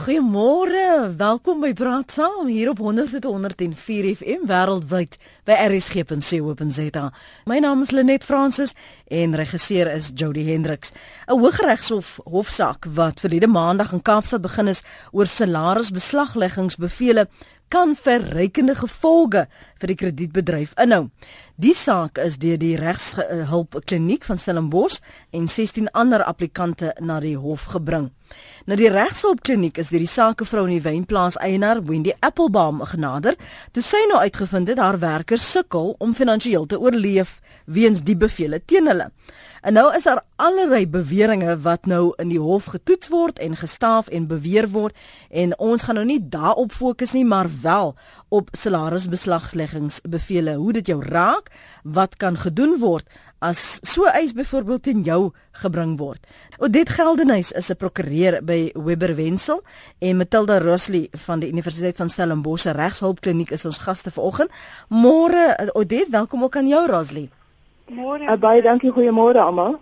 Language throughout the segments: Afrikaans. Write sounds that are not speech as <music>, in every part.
Goeiemôre, welkom by Praat Saam hier op 100.104 FM wêreldwyd by rsg.co.za. My naam is Lenet Fransis en regisseur is Jody Hendriks. 'n Hooggeregshof hofsaak wat verlede maandag in Kaapstad begin is oor salarisbeslagleggingsbevele kan verrykende gevolge vir die kredietbedryf inhou. Die saak is deur die regshulp kliniek van Stellenbosch en 16 ander applikante na die hof gebring. Nou die regshulp kliniek is deur die sakevrou in die Wynplaas eienaar Wendy Applebaum genader, toe sy nou uitgevind het haar werkers sukkel om finansiëel te oorleef weens die bevele teen hulle. En nou is daar allerlei beweringe wat nou in die hof getoets word en gestaaf en beweer word en ons gaan nou nie daarop fokus nie maar wel op salarisbeslagsleggingsbevele hoe dit jou raak wat kan gedoen word as so eis byvoorbeeld teen jou gebring word. Odit Geldenhuys is 'n prokureur by Webber Wensel en Matilda Rosley van die Universiteit van Stellenbosch regshulpkliniek is ons gaste vanoggend. Môre Odit, welkom ook aan jou Rosley. Môre. Uh, baie dankie, goeiemôre almal.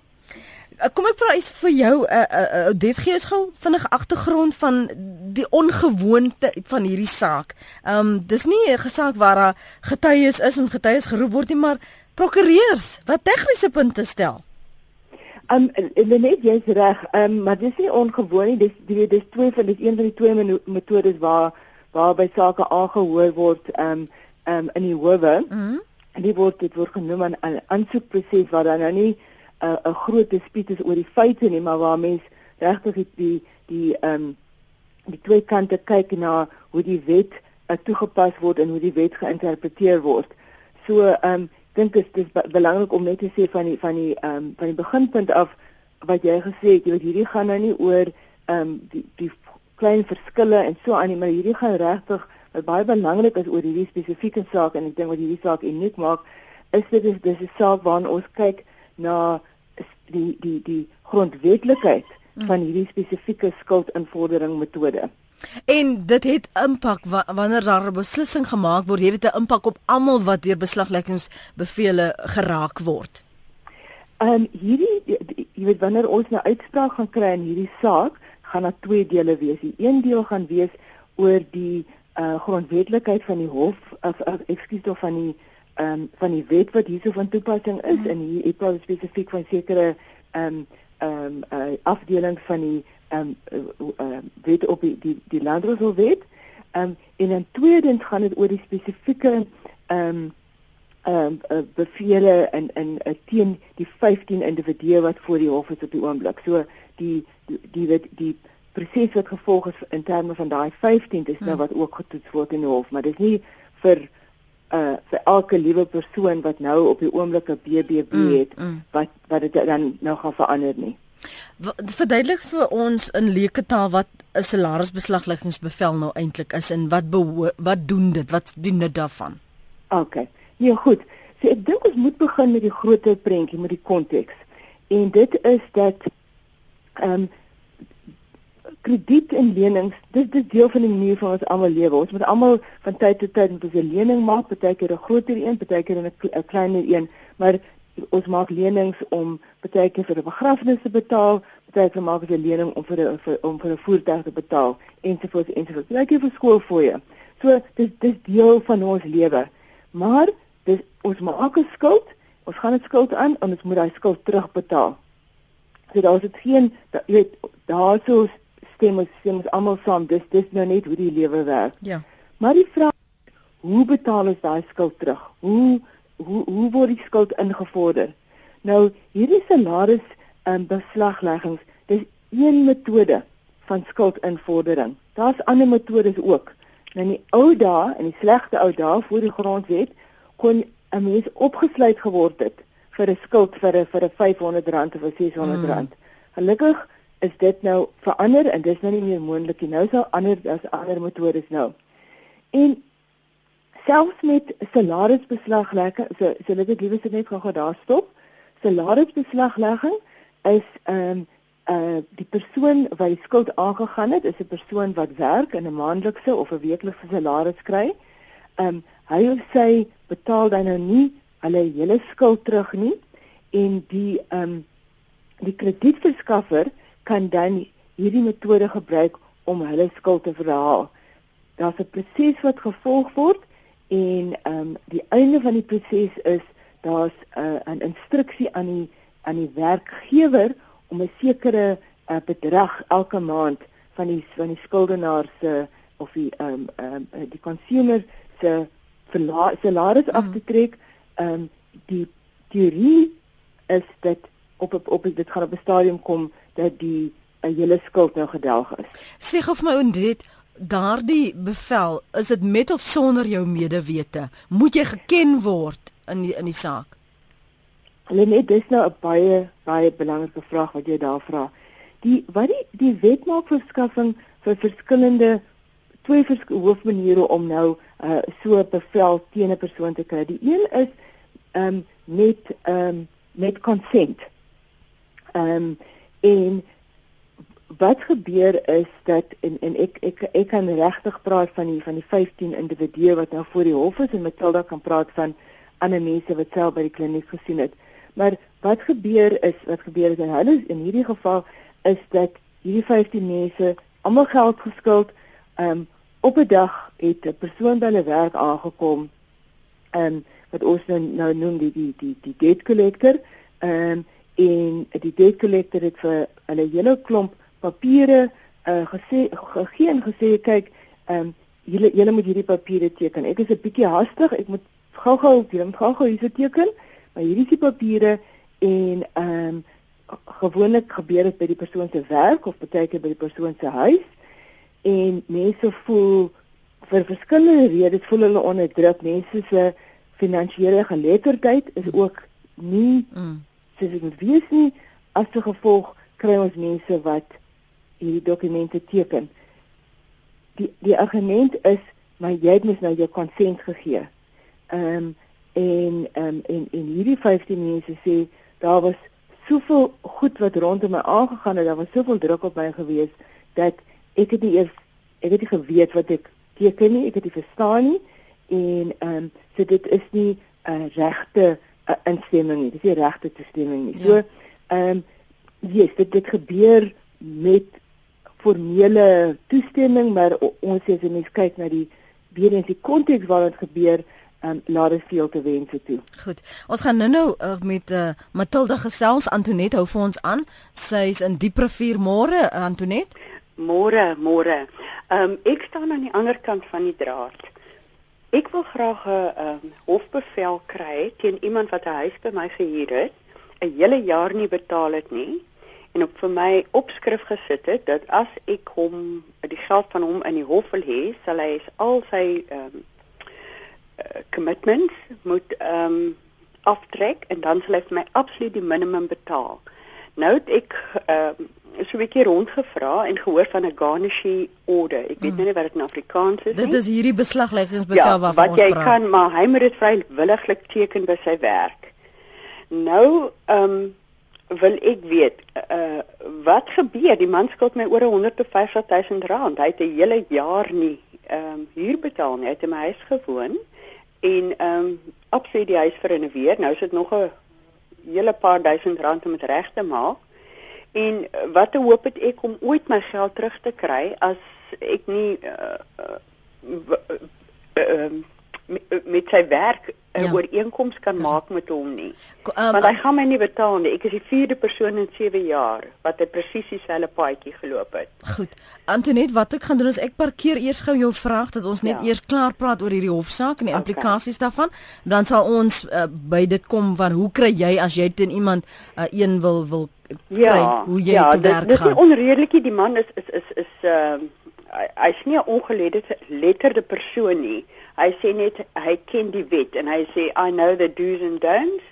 Uh, kom ek vra iets vir jou, uh, uh, uh, dit gee ons gou vinnig agtergrond van die ongewoonte van hierdie saak. Ehm um, dis nie 'n gesaak waar daar getuies is en getuies geroep word nie, maar prokureurs wat tegniese punte stel. Ehm um, net jy's reg, ehm um, maar dis nie ongewoon nie. Dis die dis twee van dis een van die twee metodes waar waarby sake aangehoor word ehm um, ehm um, in die howe. Mhm. Mm en dit word dit word genoem 'n aansoekproses waar dan nou nie 'n uh, 'n groot dispuut is oor die feite nie, maar waar mens regtig die die die ehm um, die twee kante kyk na hoe die wet uh, toegepas word en hoe die wet geïnterpreteer word. So ehm um, dink ek dit is belangrik om net te sê van die van die ehm um, van die beginpunt af wat jy gesê het, jy weet hierdie gaan nou nie oor ehm um, die die klein verskille en so aan nie, maar hierdie gaan regtig wat baie belangrik is oor hierdie spesifieke saak en ek dink wat hierdie saak uniek maak is dit is dis 'n saak waarna ons kyk na die die die grondwetlikheid hmm. van hierdie spesifieke skuldinvordering metode. En dit het impak wa wanneer daar 'n beslissing gemaak word, het dit 'n impak op almal wat deur beslagleggingsbevele geraak word. Ehm um, hierdie jy weet wanneer ons nou uitspraak gaan kry in hierdie saak, gaan daar twee dele wees. Die een deel gaan wees oor die uh grondwetlikheid van die hof of uh, ekskuus tog van die ehm um, van die wet wat hierso van toepassing is mm. en hier ek praat spesifiek van sekere ehm um, ehm um, uh, afdelings van die ehm um, uh, uh, wet op die die, die landroswet ehm um, en dan tweedens gaan dit oor die spesifieke ehm um, ehm um, uh, bevele en en uh, teen die 15 individue wat voor die hof is op die oomblik. So die die die, die, die proses wat gevolg is in terme van daai 15 is nou hmm. wat ook getoets word in die hof, maar dis nie vir uh vir elke liewe persoon wat nou op die oomblik 'n BBB hmm, het mm, mm. wat wat dit dan nou gaan verander nie. Verduidelik vir ons in leuke taal wat 'n salarisbeslagleggingsbevel nou eintlik is en wat wat doen dit? Wat dien dit daarvan? OK. Nee, goed. So ek dink ons moet begin met die groter prentjie, met die konteks. En dit is dat ehm um, krediet en lenings, dit is deel van die manier van ons almal lewe. Ons moet almal van tyd tot tyd 'n lening maak, partykeer 'n groter een, partykeer 'n kleiner een, maar ons maak lenings om partykeer vir 'n begrafnis te betaal, partykeer maak ons 'n lening om vir 'n om vir 'n voertuig te betaal ensovoorts ensovoorts. Partykeer vir skoolfooie. So dis dis deel van ons lewe. Maar dis ons maak 'n skuld, ons gaan 'n skuld aan en ons moet daai skuld terugbetaal. So daar is geen jy weet daar sou stem ons stem ons almal saam dis dis nou net hoe die lewe werk. Ja. Maar die vraag hoe betaal ons daai skuld terug? Hoe hoe hoe word die skuld ingevorder? Nou hierdie salaris um, beslagleggings dis een metode van skuldinvordering. Daar's ander metodes ook. Nou in die ou dae en die slegte ou dae voor die grondwet kon 'n mens opgesluit geword het vir 'n skuld vir 'n vir 'n R500 of 'n R600. Mm. Gelukkig is dit nou verander en dis nou nie meer moontlik nie. Nou daar ander as ander metodes nou. En selfs met salarisbeslaglegging, so so dit ek liewer net gou daar stop. Salarisbeslaglegging is ehm um, uh die persoon wat die skuld aangegaan het, is 'n persoon wat werk in 'n maandelikse of 'n weeklikse salaris kry. Ehm um, hy of sy betaal dan nou nie hulle hele skuld terug nie en die ehm um, die kredietverskaffer kan dan hierdie metode gebruik om hulle skuld te verhaal. Daar's 'n proses wat gevolg word en ehm um, die einde van die proses is daar's 'n uh, 'n instruksie aan die aan die werkgewer om 'n sekere uh, bedrag elke maand van die van die skuldenaar se of die ehm um, ehm um, die consumer se salaris mm. af te trek. Ehm um, die teorie is dat op op, op dit gaan op 'n stadium kom dat die 'n hele skuld nou gedelg is. Sê gou vir my en dit daardie bevel, is dit met of sonder jou medewete? Moet jy geken word in die, in die saak? Hulle net dis nou 'n baie baie belangrike vraag wat jy daar vra. Die wat die die wet maak verskaffing vir verskillende twee hoofmaniere om nou uh, so 'n bevel teen 'n persoon te kry. Die een is ehm um, met ehm um, met consent. Ehm um, en wat gebeur is dat en en ek ek ek kan regtig praat van die van die 15 individue wat nou voor die hof is en Matilda kan praat van ander mense wat self by die kliniek gesien het. Maar wat gebeur is wat gebeur is in hulle in hierdie geval is dat hierdie 15 mense almal geld geskuld. Ehm um, op 'n dag het 'n persoon by hulle werk aangekom. Ehm um, wat ons nou, nou noem die die die die debt collector. Ehm um, en die debt collector het vir hulle hele klomp papiere uh, gesê gegee en gesê kyk ehm um, julle julle moet hierdie papiere teken. Ek is 'n bietjie haastig. Ek moet gou-gou doen gou-gou hierdie teken. Maar hierdie is die papiere en ehm um, gewoonlik gebeur dit by die persoon se werk of baie keer by die persoon se huis en mense voel vir verskillende redes voel hulle onder druk. Mense se finansiële geletterdheid is ook nie mm. Soos dit moet wees nie as gevolg kry ons mense wat hierdie dokumente teken. Die die argument is maar jy het mos nou jou konsent gegee. Ehm um, en ehm um, en en hierdie 15 mense sê daar was soveel goed wat rondom my aangegaan het, daar was soveel druk op my gewees dat ek het nie eers ek het nie geweet wat ek teken nie, ek het nie verstaan nie en ehm um, so dit is nie 'n uh, regte uh, instemming nie. Dis nie regte toestemming nie. Ja. So ehm um, yes, dit dit gebeur met formele toestemming, maar ons sê as jy mens kyk na die weer in die konteks waar dit gebeur, um, laat dit veel te wense toe. Goed. Ons gaan nou-nou uh, met uh, Matilda gesels. Antonet hou vir ons aan. Sy is in Dieprevier môre, uh, Antonet. Môre, môre. Ehm um, ek staan aan die ander kant van die draad. Ek wil graag 'n um, hofbevel kry teen iemand wat 'n huis by my gehuur het, 'n hele jaar nie betaal het nie en op vir my opskrif gesit het dat as ek hom die geld van hom in die hof wil hê, sal hy al sy ehm um, uh, commitments moet ehm um, aftrek en dan sal hy vir my absoluut die minimum betaal. Nou het ek ehm um, so 'n bietjie rondgevra en gehoor van 'n garnishee order. Ek weet mm. nie wat dit in Afrikaans is nie. Dit is hierdie beslagleggingsbevel ja, waarvan ons praat. Wat jy kan maar hy moet dit vrywilliglik teken by sy werk. Nou ehm um, wil ek weet uh wat gebeur die man skuld my oor 150 000 rand hy het 'n hele jaar nie ehm um, huur betaal nie hy het in my huis gewoon en ehm um, opsy die huis vernuweer nou is dit nog 'n hele paar duisend rand om dit reg te maak en wat hoop het ek om ooit my geld terug te kry as ek nie uh, uh, uh, uh, met, met sy werk 'n ja. ooreenkoms kan ja. maak met hom nie. Um, Want hy gaan my nie betaal nie. Ek is die vierde persoon in 7 jaar wat 'n presies dieselfde paadjie geloop het. Goed. Antoinette, wat ek gaan doen is ek parkeer eers gou jou vraag dat ons net ja. eers klaar praat oor hierdie hofsaak en die okay. implikasies daarvan. Dan sal ons uh, by dit kom van hoe kry jy as jy teen iemand uh, een wil wil kry ja, hoe jy ja, te werk gaan. Ja, dit is onredelik die man is is is is uh hy's nie 'n ongeletterde persoon nie. Hy sê net hy ken die wet en hy sê I know the do's and don'ts.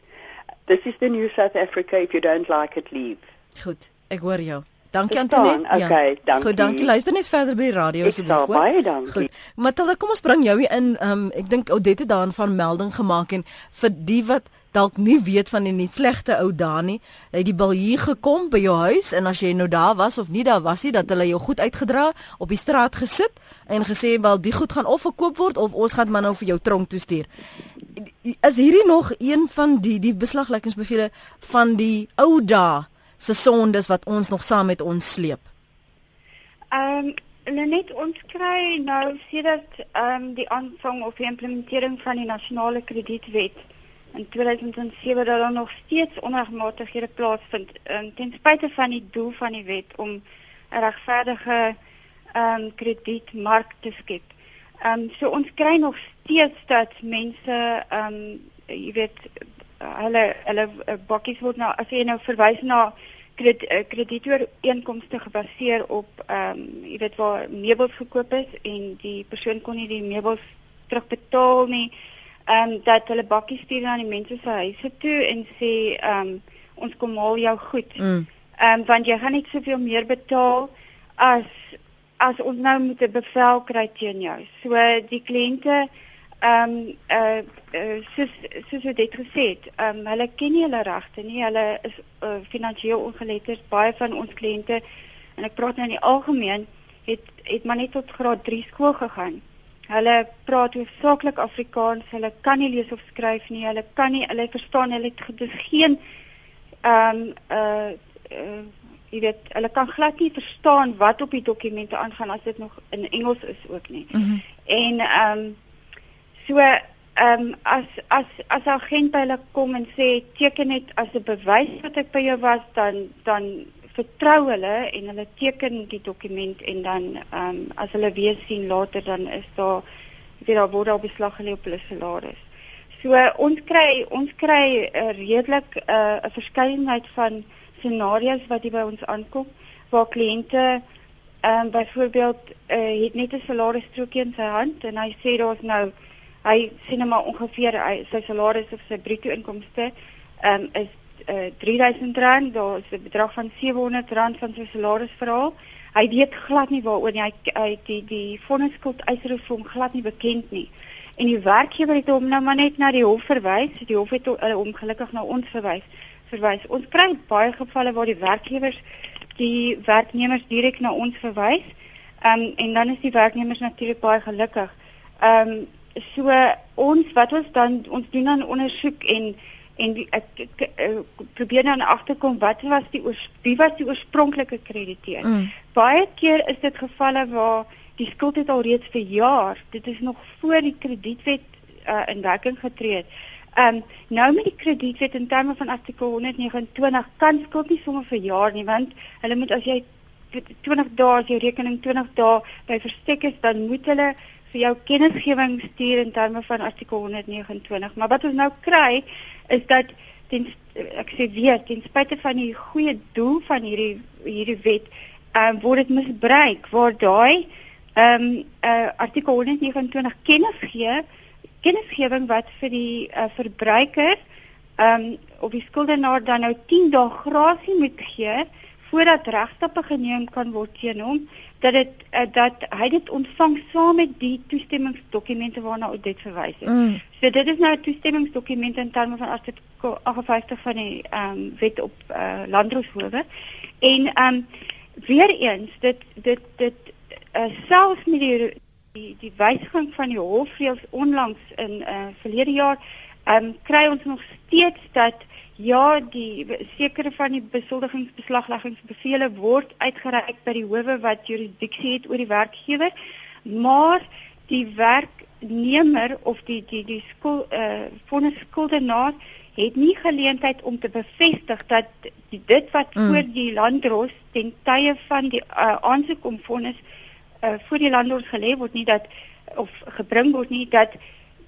This is the new South Africa if you don't like it leave. Goed, ek hoor jou. Dankie Antoinette. Ja. Okay, dankie. Goed, dankie. Luister net verder by die radio asseblief. Baie dankie. Goed. Matilda, kom ons bring jou hier in. Um, ek dink Odette daarvan melding gemaak en vir die wat dalk nie weet van die nie slegte ou Dani, het die bil hier gekom by jou huis en as jy nou daar was of nie daar was nie, dat hulle jou goed uitgedra op die straat gesit en gesê wel die goed gaan of verkoop word of ons gaan maar nou vir jou tronk toe stuur. Is hierdie nog een van die die beslagleggingsbevele van die ou dae se sondes wat ons nog saam met ons sleep? Ehm um, net ons kry nou sedert ehm um, die aanvang of die implementering van die nasionale kredietwet in 2007 dat daar nog steeds onregmatighede plaasvind um, ten spyte van die doel van die wet om 'n regverdige ehm um, kredietmark te skep. Ehm um, so ons kry nog steeds dat mense ehm um, jy weet hulle hulle uh, bakkies word nou as jy nou verwys na eh, kredietooreenkomste gebaseer op ehm um, jy weet waar meubels gekoop is en die persoon kon nie die meubels terugbetaal nie ehm um, dat hulle bakkies stuur na die mense se huise toe en sê ehm um, ons kom haal jou goed. Mm. Ehm mm. um, want jy gaan net soveel meer betaal as as ons nou moet 'n bevel kry teen jou. So die kliënte ehm um, eh uh, soos soos jy dit gesê het, ehm um, hulle ken nie hulle regte nie. Hulle is uh, finansiëel ongeletterd. Baie van ons kliënte en ek praat nou in die algemeen het het maar net tot graad 3 skool gegaan. Hulle praat hoofsaaklik Afrikaans. Hulle kan nie lees of skryf nie. Hulle kan nie hulle verstaan hulle het dis geen ehm um, uh, uh jy weet hulle kan glad nie verstaan wat op die dokumente aangaan as dit nog in Engels is ook nie. Mm -hmm. En ehm um, so ehm um, as as as 'n agent by hulle kom en sê teken net as 'n bewys dat ek by jou was dan dan vertrou hulle en hulle teken die dokument en dan ehm um, as hulle weer sien later dan is daar weet daar word al beslag gelê op hulle salaris. So ons kry ons kry 'n uh, redelik eh, 'n uh, verskeidenheid van scenario's wat hier by ons aankom waar kliënte ehm um, byvoorbeeld uh, het net 'n salarisstrokie in sy hand en hy sê daar's nou hy sien maar ongeveer hy, sy salaris of sy bruto inkomste ehm um, is uh, eh, 3000 rand, daar is 'n bedrag van 700 rand van sy salaris verhaal. Hy weet glad nie waaroor. Hy, hy die die fondskuld is hom glad nie bekend nie. En die werkgewer het hom nou maar net na die hof verwys. Die hof het uh, hom gelukkig na ons verwys. Verwys. Ons kry baie gevalle waar die werkgewers die werknemers direk na ons verwys. Ehm um, en dan is die werknemers natuurlik baie gelukkig. Ehm um, so ons wat ons dan ons doen dan ondersoek en en die, ek, ek, ek probeer dan agterkom wat was die oors, wie was die oorspronklike krediteur. Mm. Baie keer is dit gevalle waar die skuld het al reeds vir jaar, dit is nog voor die kredietwet uh, in werking getree het. Ehm um, nou met die kredietwet in terme van artikel 129 kan skuld nie sommer vir jaar nie want hulle moet as jy 20 dae as jou rekening 20 dae by verstek is dan moet hulle vir jou kennisgewing stuur in terme van artikel 129. Maar wat ons nou kry is dat ten ek sê weer ten spyte van die goeie doel van hierdie hierdie wet, ehm um, word dit misbruik waar daai ehm um, uh, artikel 129 kennis gee kennisgewing wat vir die uh, verbruiker ehm um, of die skuldenaar dan nou 10 dae grasie moet gee voordat regstappe geneem kan word teen hom dat dit uh, dat hy dit ontvang saam met die toestemmingsdokumente waarna dit verwys het. Mm. So dit is nou 'n toestemmingsdokument in terme van artikel 58 van die ehm um, wet op uh, landroshowe. En ehm um, weer eens dit dit dit uh, selfs met die die, die wysiging van die hofreëls onlangs in uh, verlede jaar ehm um, kry ons nog steeds dat Ja, die sekere van die besoldigingsbeslagleggingsbevele word uitgereik by die howe wat jurisdiksie het oor die werkgewer, maar die werknemer of die die die skuld eh uh, vonnis skuldenaar het nie geleentheid om te bevestig dat die, dit wat mm. voor die landdros ten tye van die uh, aansoek om vonnis uh, voor die landdros gelê word nie dat of gebring word nie dat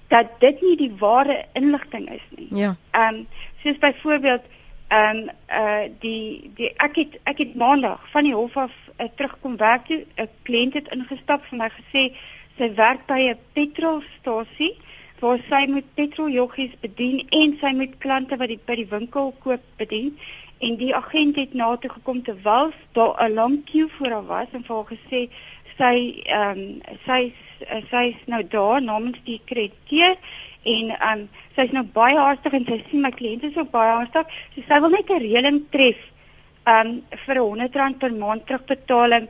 dat dit nie die ware inligting is nie. Ja. Ehm um, soos byvoorbeeld ehm um, uh die die ek het ek het maandag van die hof af uh, terugkom werk toe 'n kliënt het ingestap vir my gesê sy werk by 'n petrolstasie waar sy moet petroljoggies bedien en sy moet klante wat die by die winkel koop bedien en die agent het na toe gekom terwyl daar 'n lang queue voor haar was en vir haar gesê sy ehm um, sy sy's nou daar namens die krediteur en um sy's nou baie haastig en sy sien my kliënte is ook baie haastig. So sy wil net 'n reëling tref um vir 'n R100 per maand terugbetaling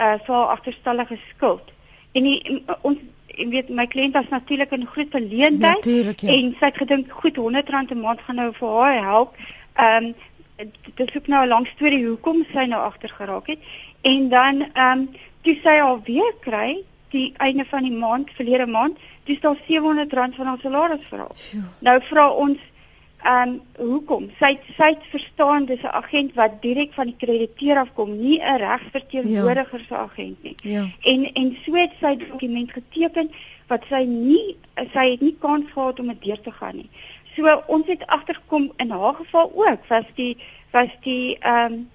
uh vir haar agterstallige skuld. En die, ons weet my kliënt was natuurlik in groot verleentheid ja. en sy het gedink goed R100 'n maand gaan nou vir haar help. Um dit is ook nou 'n lang storie hoekom sy nou agter geraak het. En dan um toe sy al weer kry die einde van die maand verlede maand dis daar R700 van haar salaris haar. Nou vra ons ehm um, hoekom? Sy sy verstaan dis 'n agent wat direk van die krediteur afkom, nie 'n regsverteenwoordiger ja. se agent nie. Ja. En en so het sy dokument geteken wat sy nie sy het nie kans gehad om dit deur te gaan nie. So ons het agtergekom in haar geval ook was die was die ehm um,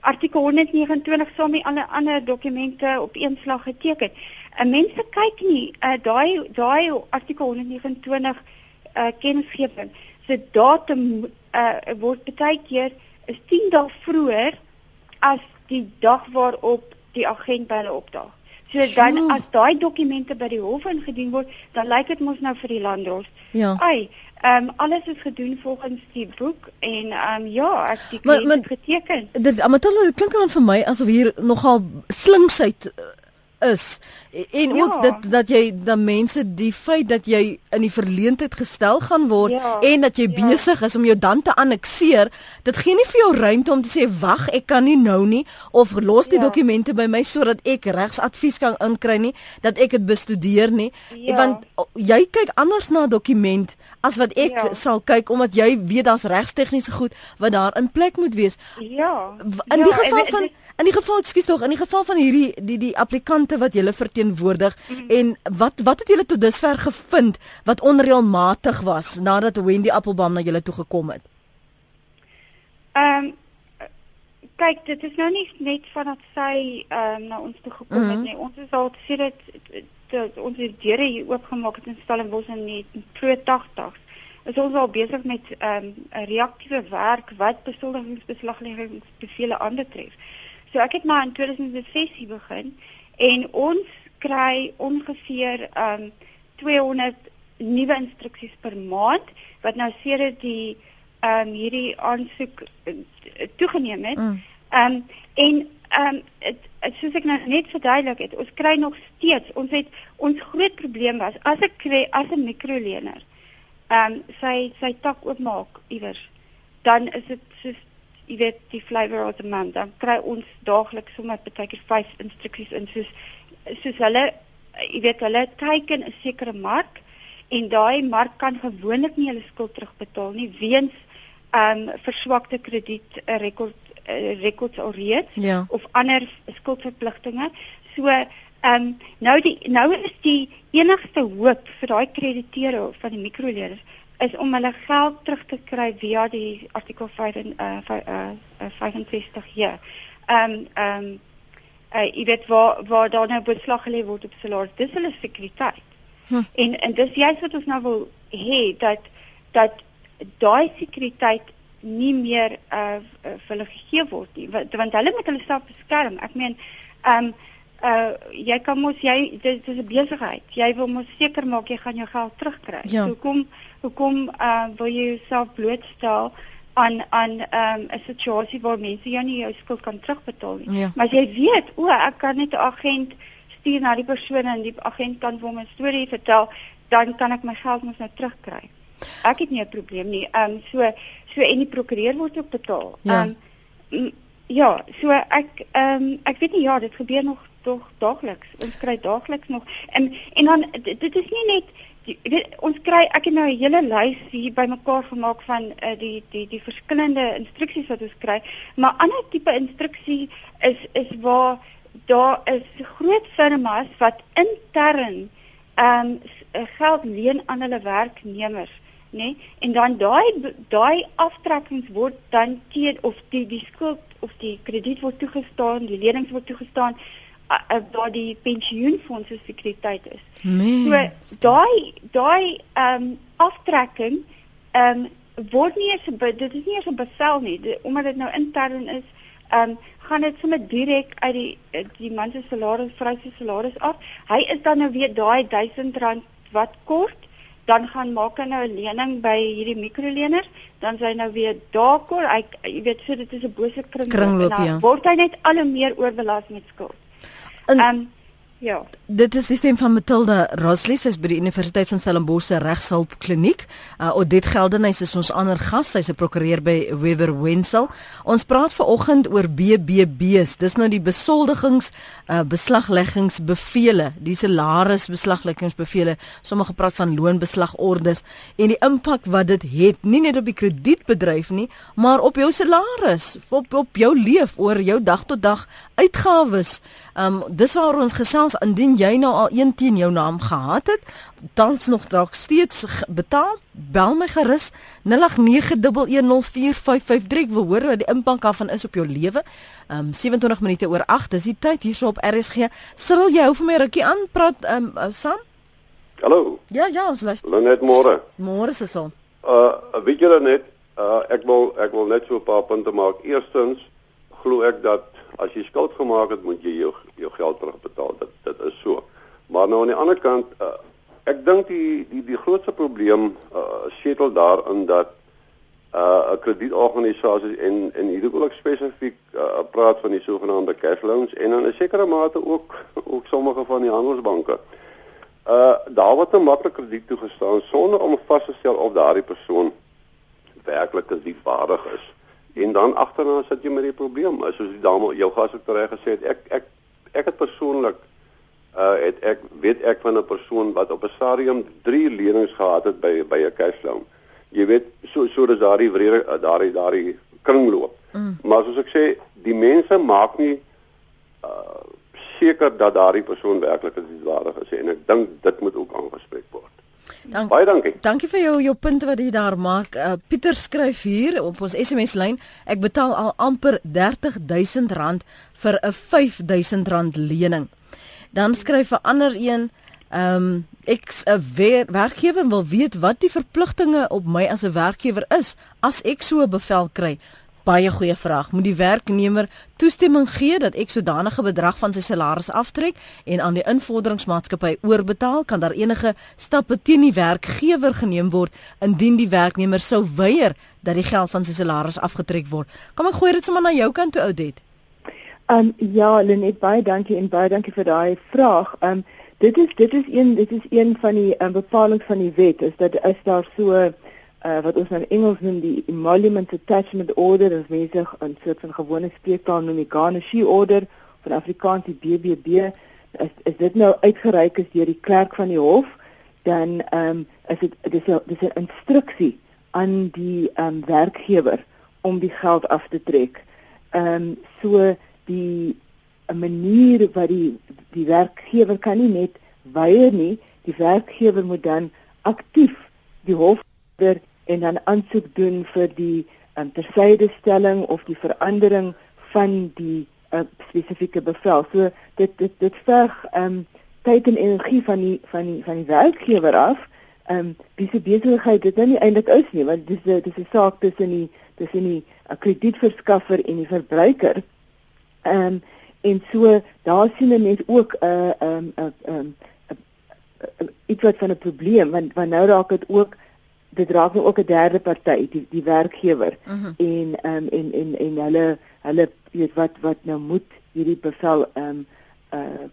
artikel 129 saam met alle ander dokumente op een slag geteken. En mense kyk nie uh, daai daai artikel 129 uh, kennisgewing se datum uh, word baie keer is 10 dae vroeër as die dag waarop die agent by hulle opdaag. So dan Sjoe. as daai dokumente by die hof ingedien word, dan lyk dit mos nou vir die landdros. Ja. Ai, ehm um, alles is gedoen volgens die boek en ehm um, ja, ek het dit geteken. Dit Amatel klink aan vir my asof hier nogal slinksheid is en ja. ook dat dat jy dan mense die feit dat jy in die verleentheid gestel gaan word ja. en dat jy ja. besig is om jou dan te annexeer dit gee nie vir jou ruimte om te sê wag ek kan nie nou nie of los die ja. dokumente by my sodat ek regsadvies kan inkry nie dat ek dit bestudeer nie ja. want jy kyk anders na 'n dokument as wat ek ja. sal kyk omdat jy weet daar's regstegniese goed wat daar in plek moet wees ja in ja, die geval van in die geval ekskuus tog in die geval van hierdie die die applikant kliënte wat julle verteenwoordig mm. en wat wat het julle tot dusver gevind wat onreëlmatig was nadat Wendy Appelbaum na julle toe gekom het? Ehm um, kyk, dit is nou nie net vandat sy ehm um, na ons toe gekom mm -hmm. het nie. Ons is al sê dit dat ons die deure hier oopgemaak het in Stellenbosch in die vroeë 80s. Is ons al besig met ehm um, reaktiewe werk wat besoldigingsbeslagleggingsbevele aanbetref. So ek het maar in 2006 begin en ons kry ongeveer um 200 nuwe instruksies per maand wat nou sedert die um hierdie aansoek uh, toegeneem het. Mm. Um en um het, het, soos ek nou net verduidelik het, ons kry nog steeds ons het ons groot probleem was as ek kry as 'n mikrolener um sy sy tak oopmaak iewers dan is dit soos jy weet die flavor of the month dan kry ons daagliks sommer baie keer vyf instruksies in soos soos hulle jy weet hulle teiken 'n sekere mark en daai mark kan gewoonlik nie hulle skuld terugbetaal nie weens ehm um, verswakte krediet uh, rekord uh, rekords alreeds ja. of ander skuldverpligtinge so ehm um, nou die nou is die enigste hoop vir daai krediteure van die mikroleerders is om hulle geld terug te kry via die artikel 5 en uh, uh, 65 hier. Ehm ehm uh, jy weet waar waar daar nou beslag gelê word op salaris. Dis hulle sekuriteit. Hm. En en dis juist wat ons nou wil hê dat dat daai sekuriteit nie meer uh vir hulle gegee word nie want, want hulle moet hulle self beskerm. Ek meen ehm um, uh jy kan mos jy dit is 'n besigheid. Jy wil mos seker maak jy gaan jou geld terugkry. Ja. So kom hoekom uh wil jy jouself blootstel aan aan um 'n situasie waar mense jou nie jou skuld kan terugbetaal nie. Ja. Maar as jy weet, o, ek kan net 'n agent stuur na die persoon en die agent kan vir my storie vertel, dan kan ek my geld mos nou terugkry. Ek het nie 'n probleem nie. Um so so en die prokureur word ook betaal. Ja. Um ja, so ek um ek weet nie ja, dit gebeur nog tog daagliks. Ons kry daagliks nog en en dan dit is nie net jy weet ons kry ek het nou 'n hele lys hier bymekaar gemaak van uh, die die die verskillende instruksies wat ons kry, maar ander tipe instruksie is is waar daar is groot firmas wat intern ehm um, geld leen aan hulle werknemers, nê? Nee? En dan daai daai aftrekkings word dan teen of die die skuld of die krediet word toegestaan, die lenings word toegestaan waar die pensioenfondse sekuriteit is. Nee. So daai daai ehm um, aftrekking ehm um, word nie eens dit is nie eens 'n bevel nie die, omdat dit nou intern is ehm um, gaan dit sommer direk uit die die man se salaris vrou se salaris af. Hy is dan nou weer daai R1000 wat kort dan gaan maak hy nou 'n lening by hierdie mikrolener, dan sy nou weer daar kort. Hy jy weet so dit is 'n bose kringloop, kringloop en dan ja. word hy net al hoe meer oorbelas met skuld. Ehm um, Ja. Dit is die stem van Matilda Rosley, sy is by die Universiteit van Stellenbosch se regshulp kliniek. Uh, Odette Geldenhuys is ons ander gas, sy's 'n prokureur by Weber Wenzel. Ons praat ver oggend oor BBB's. Dis nou die besoldigings, uh, beslagleggingsbevele, die salarisbeslagleggingsbevele. Sommige praat van loonbeslagorders en die impak wat dit het, nie net op die kredietbedryf nie, maar op jou salaris, op op jou leef oor jou dag tot dag uitgawes. Um dis waar ons gesels indien jy nou al een teen jou naam gehad het, tans nog dalk steeds betaal, bel my gerus 0891104553 wil hoor wat die impak daarvan is op jou lewe. Um 27 minute oor 8 dis die tyd hierso op RSG. Siril jy hou vir my rukkie aan praat um uh, Sam? Hallo. Ja ja, ons luister. Net môre. Môre se son. Uh weet julle net, uh ek wil ek wil net so 'n paar punte maak. Eerstens glo ek dat as jy skuld gemaak het, moet jy jou jou geld terugbetaal. Dit dit is so. Maar nou aan die ander kant, uh, ek dink die die die grootste probleem uh setel daarin dat uh 'n kredietorganisasie en en hier wil ek spesifiek uh, praat van die sogenaamde cash loans en in 'n sekere mate ook <laughs> ook sommige van die handelsbanke. Uh daar word 'n maklike krediet toegestaan sonder om vas te stel of daardie persoon werklik kredietwaardig is en dan agterna sit jy met die probleem. Soos die dame jou gas het reg gesê het ek ek ek het persoonlik uh het ek weet ek van 'n persoon wat op 'n stadium 3 lenings gehad het by by 'n cash loan jy weet so so dis daardie vrede daardie daardie kringloop. Mm. maar soos ek sê die mense maak nie uh seker dat daardie persoon werklik is waardig is en ek dink dit moet ook aangespreek word Dank, Baie dankie. Dankie vir jou jou punte wat jy daar maak. Uh, Pieter skryf hier op ons SMS lyn: Ek betaal al amper R30000 vir 'n R5000 lening. Dan skryf 'n ander een: Ehm um, ek 'n werkgewer wil weet wat die verpligtinge op my as 'n werkgewer is as ek so 'n bevel kry. Baie goeie vraag. Moet die werknemer toestemming gee dat ek sodanige bedrag van sy salaris aftrek en aan die invorderingsmaatskappy oorbetaal? Kan daar enige stappe teen die werkgewer geneem word indien die werknemer sou weier dat die geld van sy salaris afgetrek word? Kom ek gooi dit sommer na jou kant toe, Oudet. Um ja, Lenet, baie dankie en baie dankie vir daai vraag. Um dit is dit is een dit is een van die um, bepalinge van die wet is dat is daar so uh, wat ons in Engels noem die emolument attachment order of mense 'n soort van gewone spreektaal noem die garnishee order van Afrikaans die BBB is is dit nou uitgereik is deur die klerk van die hof dan ehm um, is dit dis dis 'n instruksie aan die ehm um, werkgewer om die geld af te trek. Ehm um, so die 'n manier wat die die werkgewer kan nie net weier nie, die werkgewer moet dan aktief die hof en dan aansoek doen vir die um, tersydestelling of die verandering van die uh, spesifieke bevel. So dit dit dit verg ehm um, tyd en energie van die van die van die werkgewer af. Ehm um, dis 'n besigheid dit nou nie eintlik is nie, want dis dis 'n saak tussen die tussen die uh, kredietverskaffer en die verbruiker. Ehm um, en so daar sien mense ook 'n uh, ehm um, 'n uh, um, iets wat van 'n probleem want want nou raak dit ook dit raak nou ook 'n derde party die die werkgewer uh mhm. -huh. en ehm um, en en en hulle hulle weet wat wat nou moet hierdie bevel ehm um, uh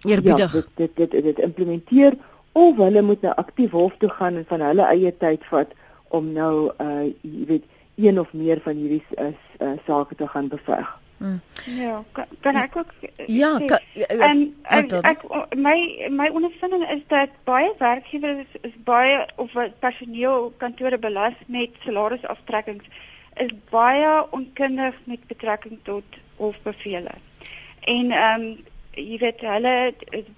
eerbiedig ja, dit, dit dit dit implementeer of hulle moet nou aktief hof toe gaan en van hulle eie tyd vat om nou uh jy weet een of meer van hierdie uh, uh, sake te gaan beveg. Hmm. Ja, kan, kan ek ook Ja, kan, en ek, ek my my ondervinding is dat baie werkgewers is, is baie of personeel kantore belas met salarisaftrekkings is baie onkundig met betrekking tot hofbevele. En ehm um, jy weet hulle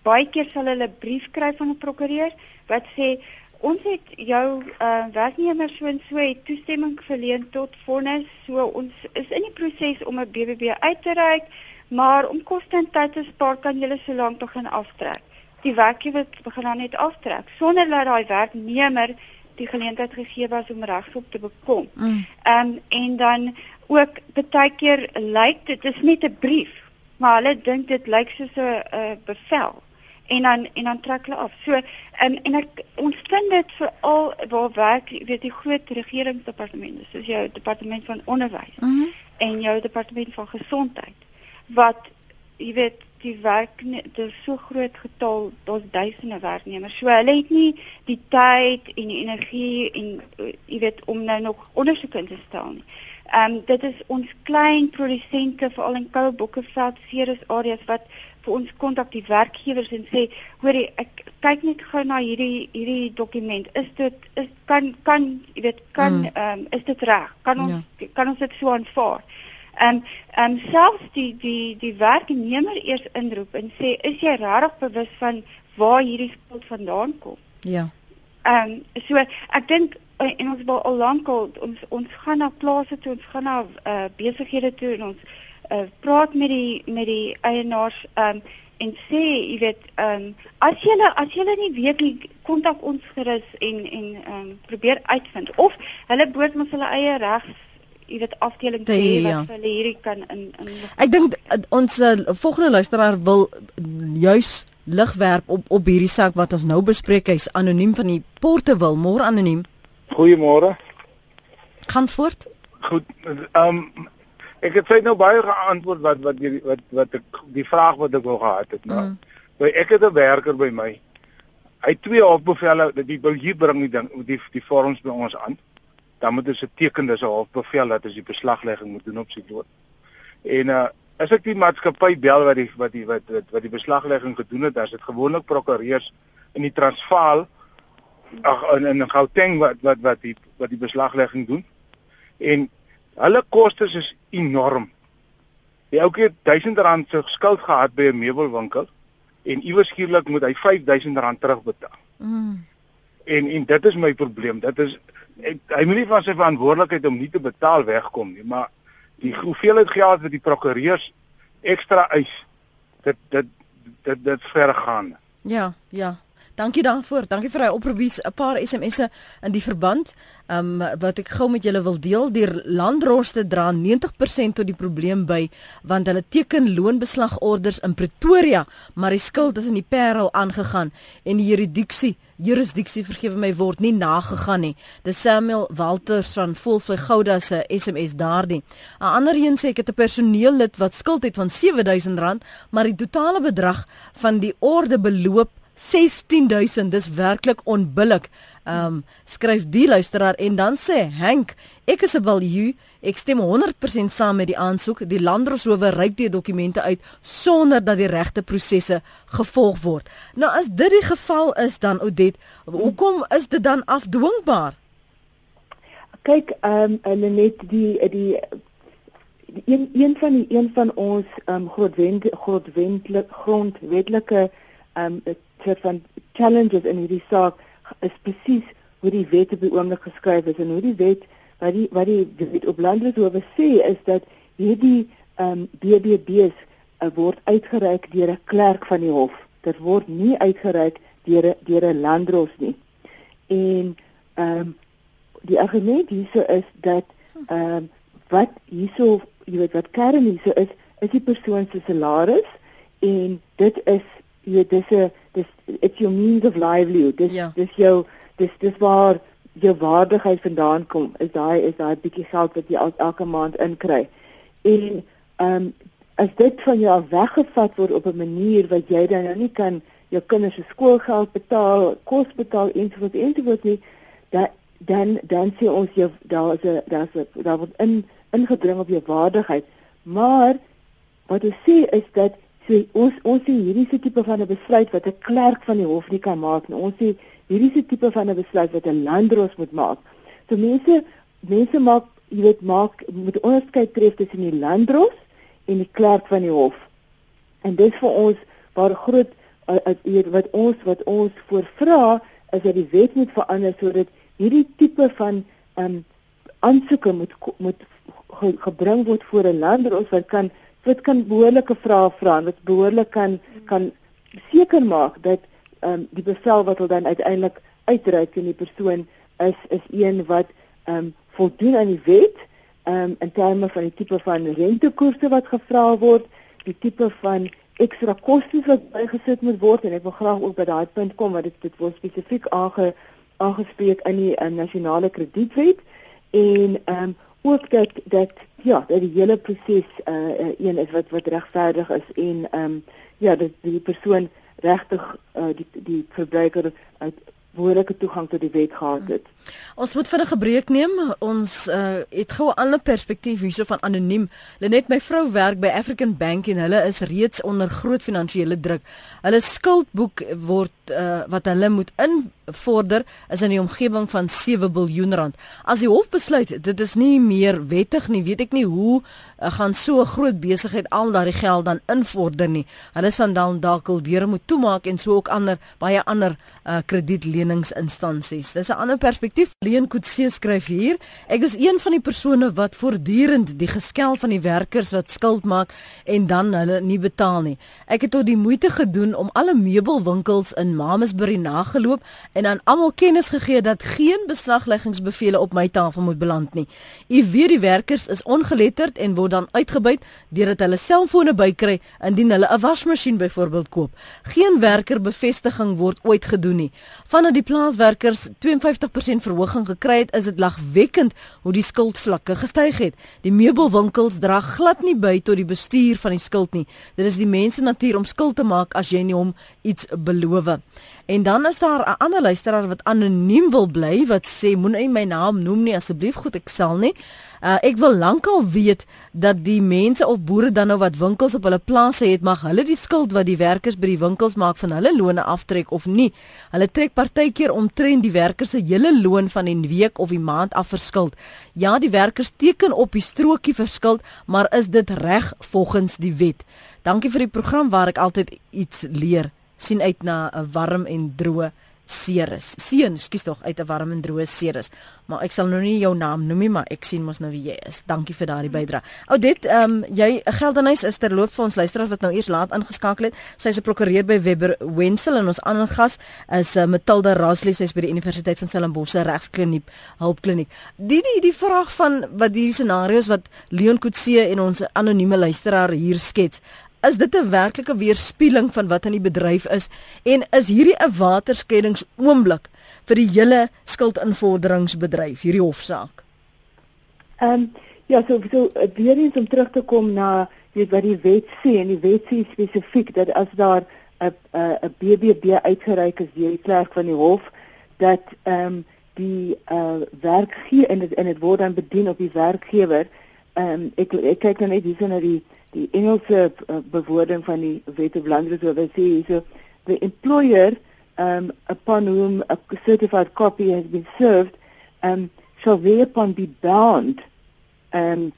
baie keer sal hulle brief kry van 'n prokureur wat sê Ons het jou uh, werknemer so en so het toestemming verleen tot vonnis. So ons is in die proses om 'n BBB uit te reik, maar om koste en tyd te spaar kan jy so lank begin aftrek. Die werkgewer begin dan net aftrek sonder dat daai werknemer die geleentheid gegee was om regsop te bekom. Ehm mm. um, en dan ook baie keer lyk dit is net 'n brief, maar hulle dink dit lyk soos 'n uh, bevel en dan en dan trek hulle af. So en en ek ons vind dit veral waar werk weet die groot regeringsdepartemente soos jou departement van onderwys mm -hmm. en jou departement van gesondheid wat jy weet die werk dit is so groot getal, daar's duisende werknemers. So hulle het nie die tyd en die energie en uh, jy weet om nou nog ondersoek in te stel nie. Ehm um, dit is ons klein produsente veral in Koue Bokkeveld, Ceres areas wat vir ons kontak die werkgewers en sê, hoorie, ek kyk net gou na hierdie hierdie dokument. Is dit is kan kan jy weet kan mm. ehm mm. um, is dit reg? Kan ons ja. kan ons dit so aanvaar? En en selfs die die die werknemer eers inroep en sê is jy regtig bewus van waar hierdie skuld vandaan kom? Ja. Ehm um, so ek dink en ons wil al lank al ons ons gaan na plase toe, ons gaan na uh, besighede toe en ons uh, praat met die met die eienaars um, en sê jy weet ehm um, as jy as jy nie weet nie kontak ons gerus en en ehm um, probeer uitvind. Of hulle boot mos hulle eie regs jy weet afdeling te hê wat ja. hulle hierdie kan in in Ek dink ons uh, volgende luisteraar wil juis lig werp op op hierdie saak wat ons nou bespreek. Hy's anoniem van die porte wil môre anoniem Goeiemôre. Gaan voort. Goed ehm um, ek het sê nou baie geantwoord wat wat die, wat wat ek die vraag wat ek wou gehad het nou. Mm. ek het 'n werker by my. Hy twee hofbevelle die wil hier bring die ding die die vorms by ons aan. Dan moet ons 'n teken dis 'n hofbevel dat ons die beslaglegging moet doen op sy dood. En uh as ek die maatskappy bel wat die wat die wat wat, wat die beslaglegging gedoen het, dan is dit gewoonlik prokureurs in die Transvaal ag in in Gauteng wat wat wat die wat die beslaglegging doen. En hulle kostes is enorm. Die ouetjie het 1000 rand se skuld gehad by 'n meubelwinkel en iewers skielik moet hy 5000 rand terugbetaal. Mm. En en dit is my probleem. Dit is ek, hy moenie van sy verantwoordelikheid om nie te betaal wegkom nie, maar die hoeveelheid geld wat die prokureurs ekstra eis, dit dit dit dit vergaan. Ja, ja. Dankie daarvoor. Dankie vir hy oproepies 'n paar SMS'e in die verband. Ehm um, wat ek gou met julle wil deel, die landroste dra 90% tot die probleem by want hulle teken loonbeslagorders in Pretoria, maar die skuld is in die Parel aangegaan en die juridiksie jurisdiksie vergewe my word nie nagegaan nie. Dis Samuel Walters van Volvlei Gouda se SMS daardie. 'n Ander een sê ek het 'n personeellid wat skuld het van R7000, maar die totale bedrag van die orde beloop 16000 dis werklik onbillik. Ehm um, skryf die luisteraar en dan sê Hank, ek is 'n value, ek stem 100% saam met die aansoek. Die landroshowe reik die dokumente uit sonder dat die regte prosesse gevolg word. Nou as dit die geval is dan Odet, hoekom is dit dan afdwingbaar? Kyk, ehm um, net die die die een een van die een van ons ehm um, grondwet grondwetlike grondwetlike ehm um, soort van challenges in hierdie saak is presies hoe die wet op die oomblik geskryf is en hoe die wet wat die wat die wet op landbouhowe sê is dat hierdie ehm um, BBB's uh, word uitgereik deur 'n klerk van die hof. Dit word nie uitgereik deur deur 'n landros nie. En ehm um, die argument hierso is dat ehm um, wat hierso jy weet wat kern hierso is is die persoon se salaris en dit is jy weet dis 'n dis it's your means of livelihood. Dis ja. dis jou dis dis waar jou waardigheid vandaan kom. Is daai is daai bietjie geld wat jy el, elke maand inkry. En ehm um, as dit van jou weggevat word op 'n manier wat jy dan nou nie kan jou kinders se skoolgeld betaal, kos betaal ensovoorts ensovoorts nie, dan dan dan sê ons jy daar is 'n daar's 'n daar word in ingedring op jou waardigheid. Maar wat ek sê is dat So ons ons sien hierdie se tipe van 'n besluit wat 'n klerk van die hof nie kan maak nie. Ons sien hierdie se tipe van 'n besluit wat 'n landdros moet maak. So mense mense maak jy weet maak moet onderskeid tref tussen die landdros en die klerk van die hof. En dit vir ons waar groot uh, wat ons wat ons voorvra is dat die wet moet verander sodat hierdie tipe van um aansoeke moet moet gebring word voor 'n landdros wat kan wat kan behoorlike vrae vra en wat behoorlik kan kan seker maak dat ehm um, die bevel wat hulle dan uiteindelik uitreik in die persoon is is een wat ehm um, voldoen aan die wet ehm um, in terme van die tipe van rentekoerse wat gevra word, die tipe van ekstra kostes wat bygesit moet word en ek wil graag ook by daai punt kom want dit dit word spesifiek aange aangespreek in die um, nasionale kredietwet en ehm um, ook dat dat ja, dat die hele proses uh een is wat wat regverdig is en ehm um, ja, dat die persoon regtig uh die die verbruiker uit behoorlike toegang tot die wet gehad het. Ons moet vir 'n gebreek neem. Ons uh, het gou 'n ander perspektief hierso van anoniem. Lenet my vrou werk by African Bank en hulle is reeds onder groot finansiële druk. Hulle skuldboek word uh, wat hulle moet invorder is in die omgewing van 7 miljard rand. As die hof besluit dit is nie meer wettig nie, weet ek nie hoe uh, gaan so 'n groot besigheid al daardie geld dan invorder nie. Hulle sal dan dalk al deure moet toemaak en so ook ander baie ander uh, kredietleningsinstansies. Dis 'n ander perspektief. Leen Kutse skryf hier: Ek is een van die persone wat voortdurend die geskel van die werkers wat skuld maak en dan hulle nie betaal nie. Ek het tot die moeite gedoen om alle meubelwinkels in Mamasbury nageloop en aan almal kennis gegee dat geen beslagleggingsbevele op my tafel moet beland nie. U weet die werkers is ongeletterd en word dan uitgebuit deurdat hulle selfone bykry indien hulle 'n wasmasjien byvoorbeeld koop. Geen werker bevestiging word ooit gedoen nie. Vanaf die plaaswerkers 52% verhoging gekry het, is dit lagwekkend hoe die skuldvlakke gestyg het. Die meubelwinkels dra glad nie by tot die bestuur van die skuld nie. Dit is die mense natuur om skuld te maak as jy nie hom iets beloof. En dan is daar 'n ander luisteraar wat anoniem wil bly wat sê moenie my naam noem nie asseblief goed ek sal nie. Uh, ek wil lankal weet dat die mense of boere dan nou wat winkels op hulle plase het mag hulle die skuld wat die werkers by die winkels maak van hulle lone aftrek of nie. Hulle trek partykeer omtrent die werkers se hele loon van die week of die maand af verskuld. Ja, die werkers teken op die strokie verskuld, maar is dit reg volgens die wet? Dankie vir die program waar ek altyd iets leer. Sien uit na 'n warm en droë Ceres. Seun, skus tog uit 'n warm en droë Ceres. Maar ek sal nou nie jou naam noem nie, maar ek sien mos nou wie jy is. Dankie vir daardie bydrae. Oudit, ehm um, jy Geldenhuis is terloop vir ons luisteraars wat nou eers laat ingeskakel het. Sy's 'n prokureur by Webber Wenzel en ons ander gas is uh, Matilda Rasley, sy's by die Universiteit van Stellenbosch se regskliniek, hulpkliniek. Die die die vraag van wat hierdie scenario's wat Leon Kutse en ons anonieme luisteraar hier skets is dit 'n werklike weerspieëling van wat in die bedryf is en is hierdie 'n waterskeddingsoomblik vir die hele skuldinvorderingsbedryf hierdie hofsaak? Ehm um, ja, so so weer eens om terug te kom na weet wat die wet sê en die wet sê spesifiek dat as daar 'n 'n BBB uitgereik is deur die klerk van die hof dat ehm um, die uh werkgewer en dit en dit word dan bedien op die werkgewer. Um, ek ek kyk nou net hierso na die die Engelse uh, bewoording van die Wet of Land so wat sê so the employer um upon whom a certified copy has been served um shall thereupon be bound um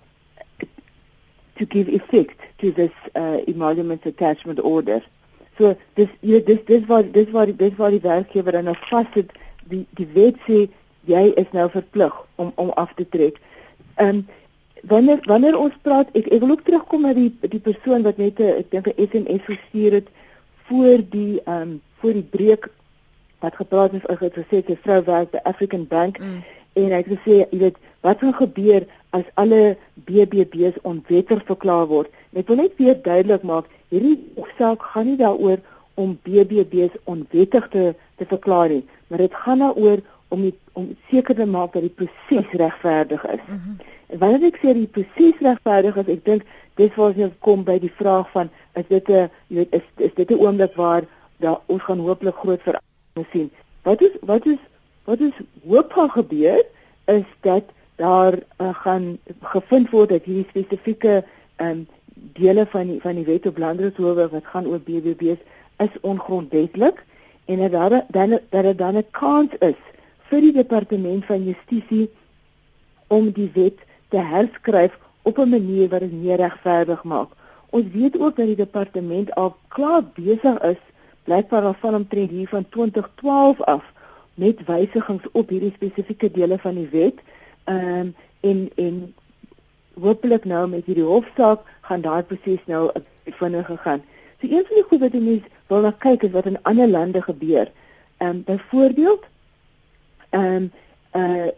to give effect to this uh, emolument attachment order. So dis jy dis dis wat dis wat dis wat die werkgewer dan nou vas het die die wet sê jy is nou verplig om om af te trek. Um wanneer wanneer ons praat ek ek wil ook terugkom na die die persoon wat net 'n ek dink 'n SMS gestuur het voor die ehm um, voor die breek wat gepraat het oor gesê sy vrou werk by African Bank mm. en ek het gesê jy weet wat gaan gebeur as alle BBB's onwettig verklaar word ek wil net weer duidelik maak hierdie saak gaan nie daaroor om BBB's onwettig te te verklaar nie maar dit gaan daaroor om die, om seker te maak dat die proses regverdig is mm -hmm. En wanneer ek sê die proses regverdig is, ek dink dis waar ons kom by die vraag van is dit 'n jy weet is is dit 'n oomblik waar daar ons gaan hooplik groot verandering sien. Wat is wat is wat is hoop gaan gebeur is dat daar uh, gaan gevind word dat hierdie spesifieke ehm um, dele van die van die wet op landroodshowe wat gaan oor BBB's is ongrondwettig en dat daar dan dat daar dan 'n kans is vir die departement van justisie om die wet te herskryf op 'n manier wat dit meer regverdig maak. Ons weet ook dat die departement al klaar besig is, blykbaar al van omtrent hier van 2012 af met wysigings op hierdie spesifieke dele van die wet. Ehm um, en en hopelik nou met hierdie hofsaak gaan daai proses nou vinniger gaan. So een van die goed wat die mense wil na kyk is wat in ander lande gebeur. Ehm um, byvoorbeeld ehm um, uh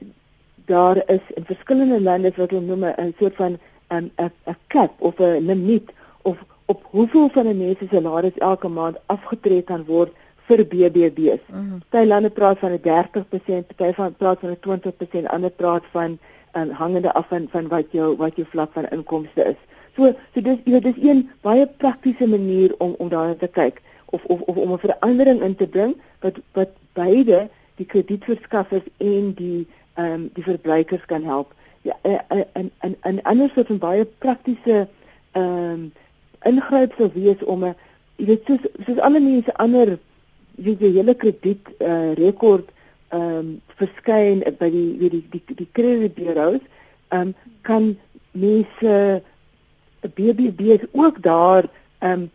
daar is in verskillende lande wat hulle noem 'n soort van 'n 'n 'n cap of 'n limiet of op hoeveel van 'n mens se salaris elke maand afgetrek kan word vir BBB's. Mm -hmm. Party lande praat van 'n 30%, party van praat van 'n 20%, ander praat van um, hangende af van van wat jou wat jou vlak van inkomste is. So so dis jy weet dis een baie praktiese manier om om daarna te kyk of of of om 'n verandering in te bring wat wat beide die kredietverskaffers en die ehm um, die verbruikers kan help. Ja en en en anders soort van baie praktiese ehm um, ingryp sou wees om 'n jy weet soos soos alle mense ander wie die hele krediet uh, rekord ehm um, verskyn by die wie die die die kredietbureaus ehm um, kan mense BBB's ook daar ehm um,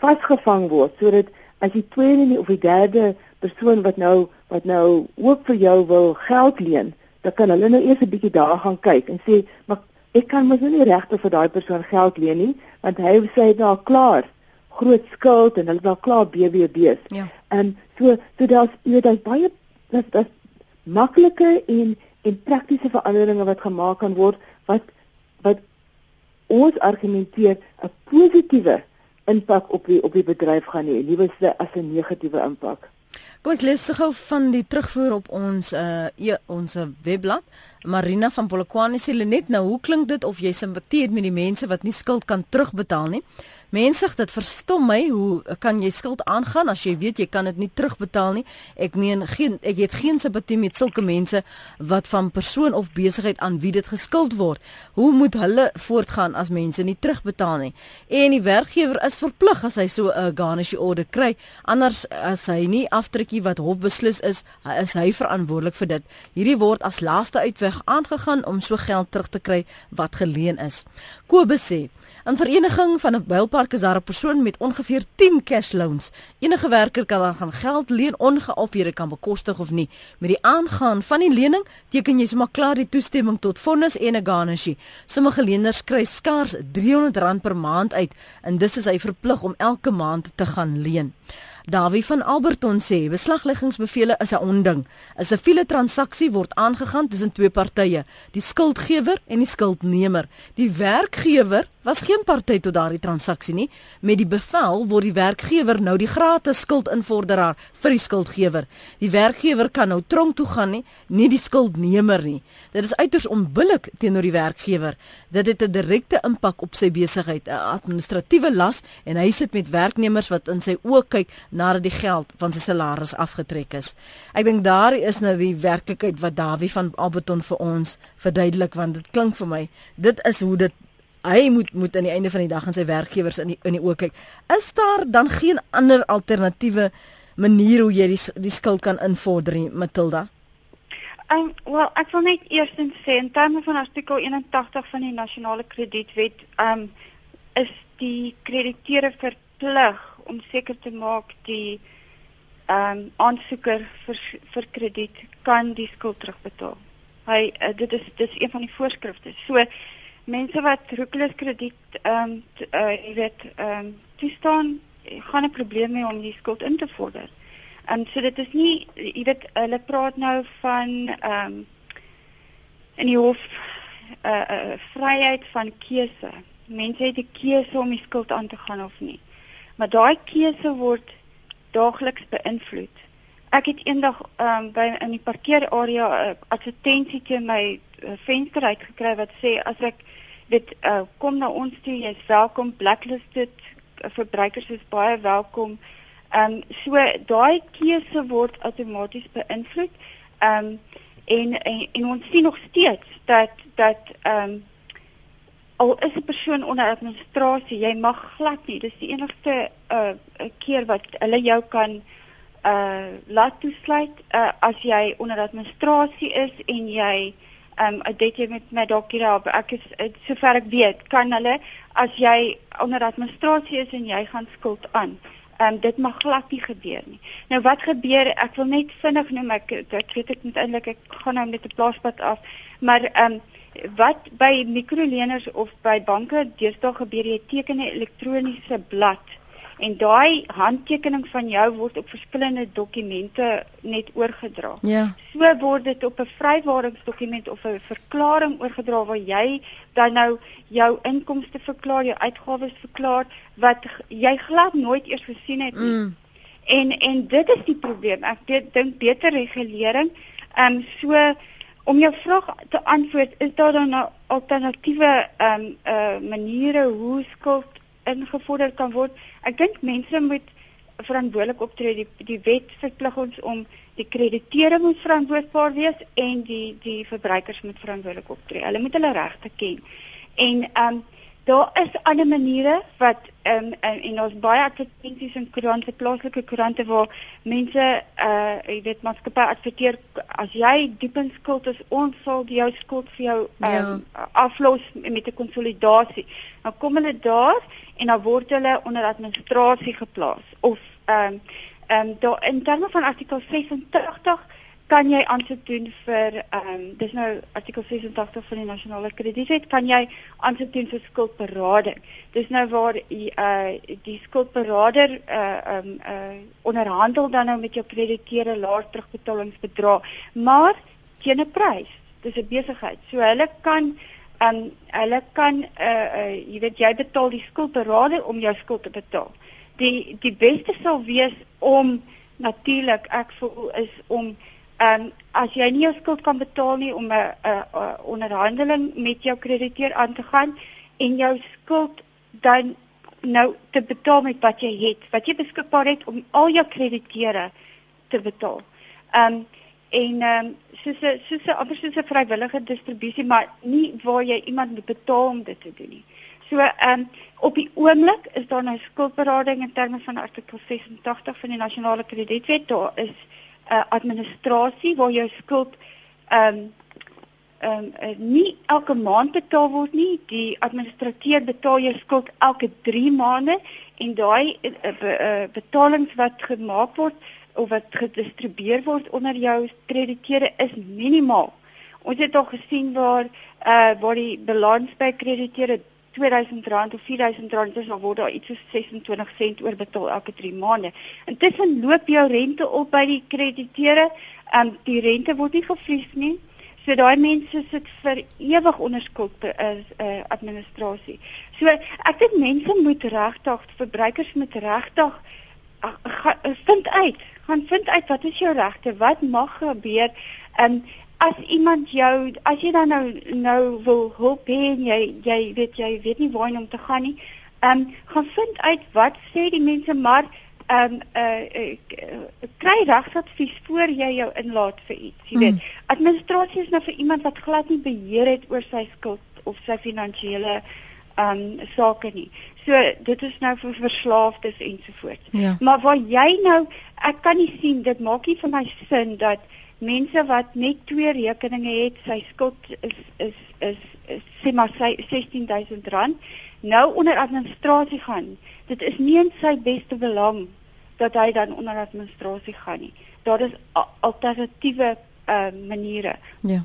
vasgevang word sodat as die tweede of die derde persoon wat nou wat nou ook vir jou wil geld leen, dan kan hulle nou eers 'n bietjie daar gaan kyk en sê, "Maar ek kan mos nou nie regtig vir daai persoon geld leen nie, want hy sê dit al klaar groot skuld en hulle is al klaar BBB's." Ja. En so so daar's jy weet daar's baie dat dat maklike en en praktiese veranderinge wat gemaak kan word wat wat ons argumenteer 'n positiewe impak op die op die bedryf gaan hê, liewer as 'n negatiewe impak. Kom ons lees gou van die terugvoer op ons uh e, ons webblad. Marina van Polokwane sê net nou, hoe klink dit of jy simpatie het met die mense wat nie skuld kan terugbetaal nie? Mense dit verstom my, hoe kan jy skuld aangaan as jy weet jy kan dit nie terugbetaal nie? Ek meen geen ek het geen simpatie met sulke mense wat van persoon of besigheid aan wie dit geskuld word. Hoe moet hulle voortgaan as mense nie terugbetaal nie? En die werkgewer is verplig as hy so 'n garnish order kry, anders as hy nie aftrekkie wat hof beslis is, is hy verantwoordelik vir dit. Hierdie word as laaste uitweg aangegaan om so geld terug te kry wat geleen is. Kobus sê 'n vereniging van 'n bylpark is daar 'n persoon met ongeveer 10 cash loans. Enige werker kan dan gaan geld leen ongeag jy dit kan bekostig of nie. Met die aangaan van die lening teken jy sommer klaar die toestemming tot vonnis en 'n garnishie. Sommige leners kry skaars R300 per maand uit en dis is hy verplig om elke maand te gaan leen. Dawie van Alberton sê beslagleggingsbevele is 'n onding. 'n Siviele transaksie word aangegaan tussen twee partye, die skuldgewer en die skuldnemer. Die werkgewer was geen party tot daardie transaksie nie. Met die bevel word die werkgewer nou die gratis skuldinvorderaar vir die skuldgewer. Die werkgewer kan nou tronk toe gaan nie, nie die skuldnemer nie. Dit is uiters onbillik teenoor die werkgewer. Dit het 'n direkte impak op sy besigheid, 'n administratiewe las en hy sit met werknemers wat in sy oë kyk nadat die geld van sy salaris afgetrek is. Ek dink daar is nou die werklikheid wat Dawie van Alberton vir ons verduidelik want dit klink vir my dit is hoe dit hy moet moet aan die einde van die dag aan sy werkgewers in die in die oë kyk. Is daar dan geen ander alternatiewe manier hoe jy die die skuld kan invorder nie, Matilda? Um, wel, ek wil net eerstens sê in terme van artikel 81 van die nasionale kredietwet, um is die krediteure verplig om seker te maak die um aansoeker vir vir krediet kan die skuld terugbetaal. Hy uh, dit is dit is een van die voorskrifte. So mense wat roekeloos krediet um uh, jy weet um toestaan gaan 'n probleem hê om die skuld in te vorder. Ehm um, so dit is nie jy weet hulle praat nou van ehm um, in die hof uh, uh, vryheid van keuse. Mense het die keuse om die skuld aan te gaan of nie. Maar daai keuse word daagliks beïnvloed. Ek het eendag um, by in die parkeerarea 'n uh, advertensie teen my uh, venster uitgekry wat sê as ek dit uh, kom na ons toe, jy's welkom, blacklisted verbruikers is baie welkom. Ehm um, so daai keuse word outomaties beïnvloed. Ehm um, en, en en ons sien nog steeds dat dat ehm um, al is 'n persoon onder administrasie, jy mag glad nie. Dis die enigste uh keer wat hulle jou kan uh laat toesluit uh as jy onder administrasie is en jy ehm um, dit jy met my dalk hier op ek is sover ek weet kan hulle as jy onder administrasie is en jy gaan skuld aan Ehm um, dit mag glad nie gebeur nie. Nou wat gebeur? Ek wil net vinnig noem ek ek weet ek moet eintlik ek gaan nou met 'n plaaspad af, maar ehm um, wat by mikroleners of by banke deesdae gebeur jy teken 'n elektroniese blad en daai handtekening van jou word op verskillende dokumente net oorgedra. Ja. So word dit op 'n vrywaringsdokument of 'n verklaring oorgedra waar jy dan nou jou inkomste verklaar, jou uitgawes verklaar wat jy glad nooit eers gesien het nie. Mm. En en dit is die probleem. Ek dink beter regulering. Ehm um, so om jou vraag te antwoord, is daar dan nou alternatiewe ehm um, uh maniere hoe skuld ingevorder kan word? Ek dink mense moet verantwoordelik optree. Die die wet verplig ons om die krediteure moet verantwoordbaar wees en die die verbruikers moet verantwoordelik optree. Hulle moet hulle regte ken. En ehm um, daar is ander maniere wat ehm um, en, en ons baie advertensies in koerante, plaaslike koerante waar mense uh jy weet maatskappye adverteer as jy diep in skuld is, ons sal jou skuld vir jou ehm um, ja. aflos met 'n konsolidasie. Dan kom hulle daar en dan word hulle onder administrasie geplaas of ehm um, ehm um, daar in terme van artikel 86 kan jy aansoek doen vir ehm um, dis nou artikel 86 van die nasionale kredietwet kan jy aansoek doen vir skuldberading. Dis nou waar jy uh die skuldberader uh ehm um, uh onderhandel dan nou met jou krediteure laer terugbetalingsbedrag, maar teen 'n prys. Dis 'n besigheid. So hulle kan ehm um, hulle kan uh, uh jy weet jy betaal die skuldberader om jou skuld te betaal. Die die beste sal wees om natuurlik ek voel is om Ehm um, as jy nie jou skuld kan betaal nie om 'n 'n onderhandeling met jou krediteur aan te gaan en jou skuld dan nou te betaal met wat jy het, wat jy beskikbaar het om al jou krediteure te betaal. Ehm um, en ehm um, soos 'n soos 'n amper soos 'n vrywillige distribusie, maar nie waar jy iemand moet betaal om dit te doen nie. So ehm um, op die oomblik is daar nou skuldberading in terme van artikel 86 van die nasionale kredietwet. Daar is uh, administrasie waar jou skuld ehm um, ehm um, nie elke maand betaal word nie. Die administrateur betaal jou skuld elke 3 maande en daai uh, uh, betalings wat gemaak word of wat gedistribueer word onder jou krediteure is minimaal. Ons het al gesien waar uh waar die balans by krediteure R2000 of R4000 is, dan word daar iets soos 26 sent oorbetaal elke 3 maande. Intussen loop jou rente op by die krediteure, en um, die rente word nie gevries nie. So daai mense sit vir ewig onder skuld is uh, uh, administrasie. So ek dink mense moet regtig, verbruikers moet regtig uh, vind uit, gaan vind uit wat is jou regte, wat mag gebeur. Um, as iemand jou as jy dan nou nou wil hulp hê en jy jy weet jy weet nie waar om te gaan nie. Ehm um, gaan vind uit wat sê die mense maar ehm um, uh, uh, kry regsadvies voor jy jou inlaat vir iets. Jy weet, hmm. administrasie is nou vir iemand wat glad nie beheer het oor sy skuld of sy finansiële ehm um, sake nie. So dit is nou vir verslaafdes ensovoorts. Ja. Maar waar jy nou ek kan nie sien dit maak nie vir my sin dat mense wat net twee rekeninge het, sy skuld is is is, is sê maar sy 16000 rand nou onder administrasie gaan. Dit is nie in sy beste belang dat hy dan onder administrasie gaan nie. Daar is alternatiewe uh, maniere. Ja.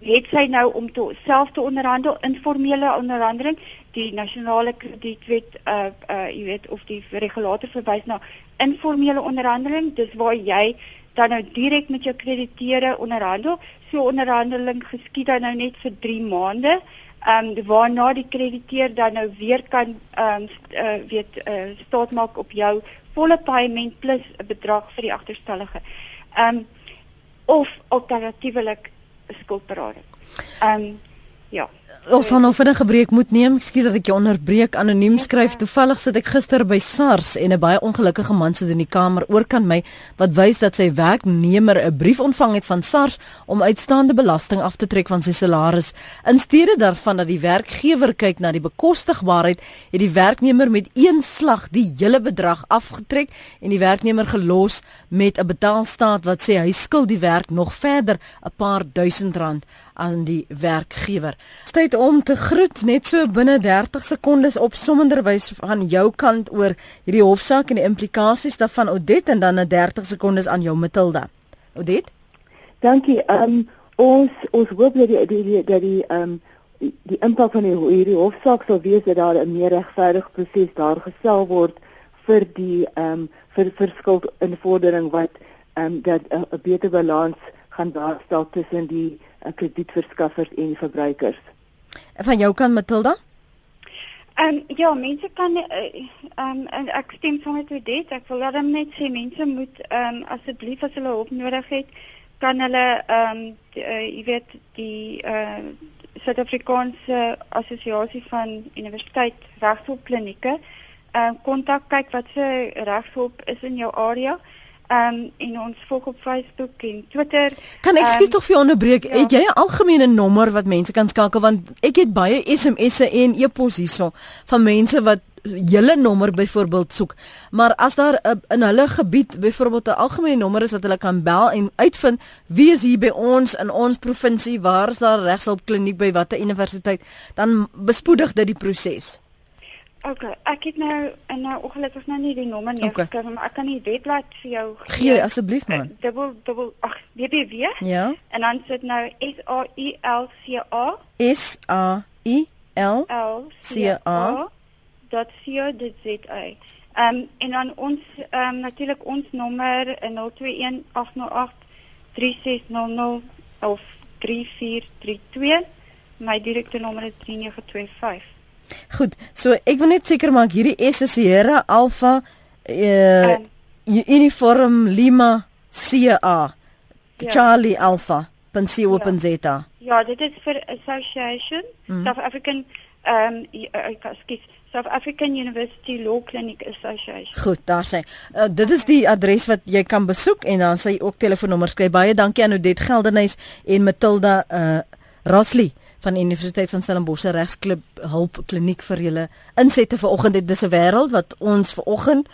Het sy nou om te self te onderhandel informele onderhandeling die nasionale kredietwet uh uh jy weet of die regulator verwys na informele onderhandeling dis waar jy dan nou direk met jou krediteure onderhandel. So onderhandeling geskied dan nou net vir 3 maande. Ehm um, waarna die krediteur dan nou weer kan ehm um, uh, weet uh, staat maak op jou volle payment plus 'n bedrag vir die agterstallige. Ehm um, of alternatiefelik skuldberading. Ehm um, ja ons gaan nou vinnig 'n breek moet neem. Ekskuus dat ek jou onderbreek. Anoniem skryf: "Toevallig sit ek gister by SARS en 'n baie ongelukkige man sit in die kamer oorkant my wat wys dat sy werknemer 'n brief ontvang het van SARS om uitstaande belasting af te trek van sy salaris. In steede daarvan dat die werkgewer kyk na die bekostigbaarheid, het die werknemer met een slag die hele bedrag afgetrek en die werknemer gelos met 'n betaalstaat wat sê hy skuld die werk nog verder 'n paar duisend rand aan die werkgewer. Tyd om te groet net so binne 30 sekondes op sommenderwys van jou kant oor hierdie hofsaak en die implikasies daarvan Odet en dan 'n 30 sekondes aan jou Matilda. Odet? Dankie. Ehm um, ons ons hoop dat die die die dat die ehm um, die, die impak van die, hierdie hofsaak sal wees dat daar 'n meer regverdige proses daar gestel word vir die ehm um, vir verskil in vordering wat ehm um, dat 'n beter balans gaan daarstel tussen die kredietverskaffers en verbruikers. Van jou kan Matilda? Ehm um, ja, mense kan ehm uh, um, en ek stem saam met dit. Ek wil dan net sê mense moet ehm um, asseblief as hulle hulp nodig het, kan hulle ehm um, uh, jy weet die uh Suid-Afrikaanse Assosiasie van Universiteit Regshulp Klinieke ehm uh, kontak kyk wat se regshulp is in jou area. Ehm um, en ons volg op Facebook en Twitter. Kan ek skiet um, tog vir jou onderbreek? Ja. Het jy 'n algemene nommer wat mense kan skakel want ek het baie SMS'e en e-pos hierso van mense wat julle nommer byvoorbeeld soek. Maar as daar uh, in hulle gebied byvoorbeeld 'n algemene nommer is wat hulle kan bel en uitvind wie is hier by ons in ons provinsie, waar is daar regshulp kliniek by watter universiteit, dan bespoedig dit die proses. OK, ek het nou en nou ongelukkig nou nie die nommer nie Okay. geskryf, maar ek kan die webblad vir jou Gee asseblief man. dubbel dubbel ag www Ja. en dan sit nou S A U L C A S A I L C A A dot co dot za. Ehm en dan ons ehm um, natuurlik ons nommer in 021 808 3600 of 3432. My direkte nommer is 3925. Goed. So ek wil net seker maak hierdie S is Sierra Alpha uh Ehm, uniform Lima CA Ja. Charlie Alpha .co.za. Ja, dit is vir Association Mhm. South African ehm um, ek skus South African University Law Clinic Association. Goed, daar sê. Uh, dit is die adres wat jy kan besoek en dan sê jy ook telefoonnommers kry. Baie dankie aan Odet Geldenhuys en Matilda uh Rosley van Universiteit van Stellenbosch se regsklub hulp kliniek vir julle insette vanoggend. Dit is 'n wêreld wat ons vanoggend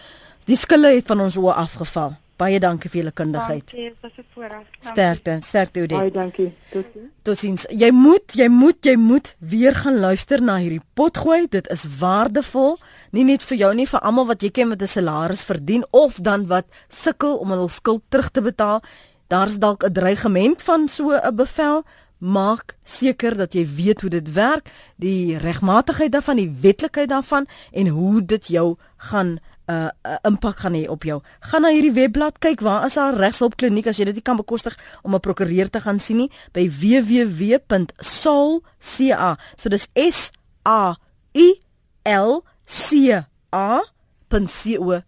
die skille het van ons oë afgeval. Baie dankie vir julle kundigheid. Dankie, dit was 'n voorreg. Sterkte, sterkte Odet. Baie dankie. Totsiens. Totsiens. Jy moet, jy moet, jy moet weer gaan luister na hierdie potgooi. Dit is waardevol, nie net vir jou nie, vir almal wat jy ken wat 'n salaris verdien of dan wat sukkel om hul skuld terug te betaal. Daar's dalk 'n dreigement van so 'n bevel. Maak seker dat jy weet hoe dit werk, die regmatigheid daarvan, die wetlikheid daarvan en hoe dit jou gaan 'n uh, uh, impak gaan hê op jou. Gaan na hierdie webblad kyk waar is daar regshulp kliniek as jy dit nie kan bekostig om 'n prokureur te gaan sien nie by www.solca. So dis S A U L C A.co.za.